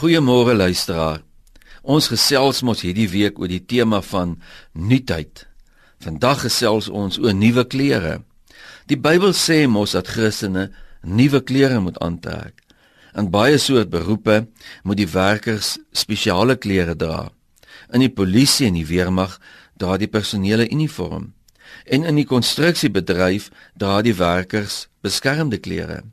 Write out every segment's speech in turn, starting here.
Goeiemôre luisteraar. Ons gesels mos hierdie week oor die tema van nuutheid. Vandag gesels ons oor nuwe klere. Die Bybel sê mos dat Christene nuwe klere moet aantrek. In baie soort beroepe moet die werkers spesiale klere dra. In die polisie en die weermag dra die personele uniform. En in die konstruksiebedryf dra die werkers beskermde klere.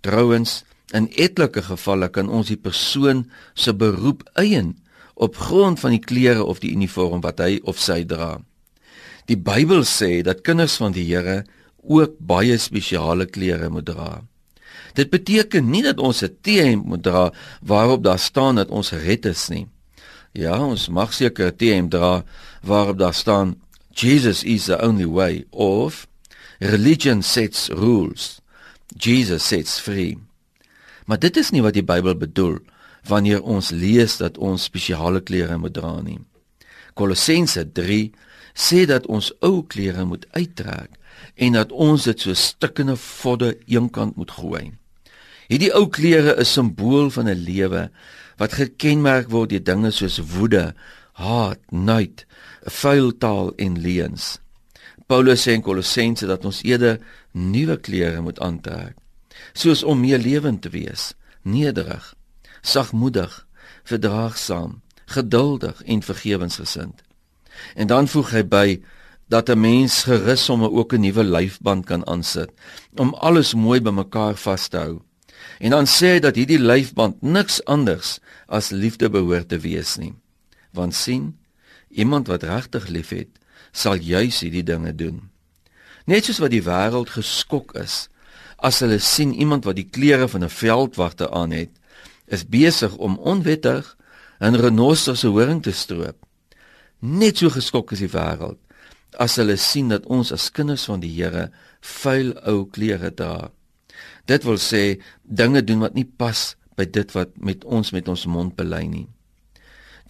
Trouwens, in etlike gevalle kan ons die persoon se beroep eien op grond van die klere of die uniform wat hy of sy dra. Die Bybel sê dat kinders van die Here ook baie spesiale klere moet dra. Dit beteken nie dat ons 'n T-hemp moet dra waarop daar staan dat ons gered is nie. Ja, ons mag seker 'n T-hemp dra waarop daar staan Jesus is the only way of religion sets rules. Jesus sets free. Maar dit is nie wat die Bybel bedoel wanneer ons lees dat ons spesiale klere moet dra nie. Kolossense 3 sê dat ons ou klere moet uittrek en dat ons dit so stikkende vodde eenkant moet gooi. Hierdie ou klere is simbool van 'n lewe wat gekenmerk word deur dinge soos woede, haat, nuut, vuil taal en leuns. Paulus sê in Kolossense dat ons eerder nuwe klere moet aantrek, soos om meer lewend te wees, nederig, sagmoedig, verdraagsaam, geduldig en vergewensgesind. En dan voeg hy by dat 'n mens gerus sommer ook 'n nuwe lyfband kan aansit om alles mooi bymekaar vas te hou. En dan sê hy dat hierdie lyfband niks anders as liefde behoort te wees nie. Want sien, iemand wat regtig liefhet, sal juis hierdie dinge doen. Net soos wat die wêreld geskok is as hulle sien iemand wat die klere van 'n veldwagter aan het, is besig om onwettig 'n renoster se horing te stroop. Net so geskok is die wêreld as hulle sien dat ons as kinders van die Here vuil ou klere dra. Dit wil sê dinge doen wat nie pas by dit wat met ons met ons mond bely nie.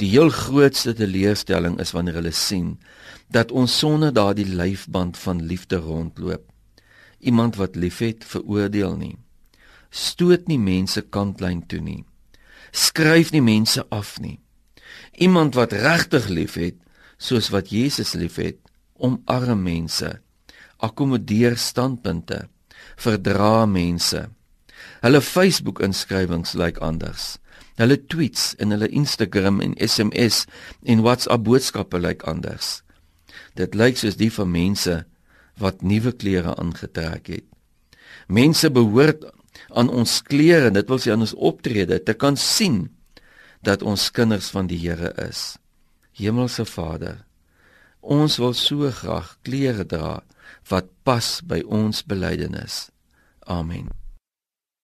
Die heel grootste teleurstelling is wanneer hulle sien dat ons sonder daardie lyfband van liefde rondloop. Iemand wat liefhet, veroordeel nie. Stoot nie mense kantlyn toe nie skryf nie mense af nie. Iemand wat regtig liefhet, soos wat Jesus liefhet, omarm mense, akkommodeer standpunte, verdra mense. Hulle Facebook-inskrywings lyk like anders. Hulle tweets en hulle Instagram en SMS en WhatsApp boodskappe lyk like anders. Dit lyk soos die van mense wat nuwe klere aangetrek het. Mense behoort aan ons klere dit wil sê aan ons optrede te kan sien dat ons kinders van die Here is. Hemelse Vader, ons wil so graag klere dra wat pas by ons belydenis. Amen.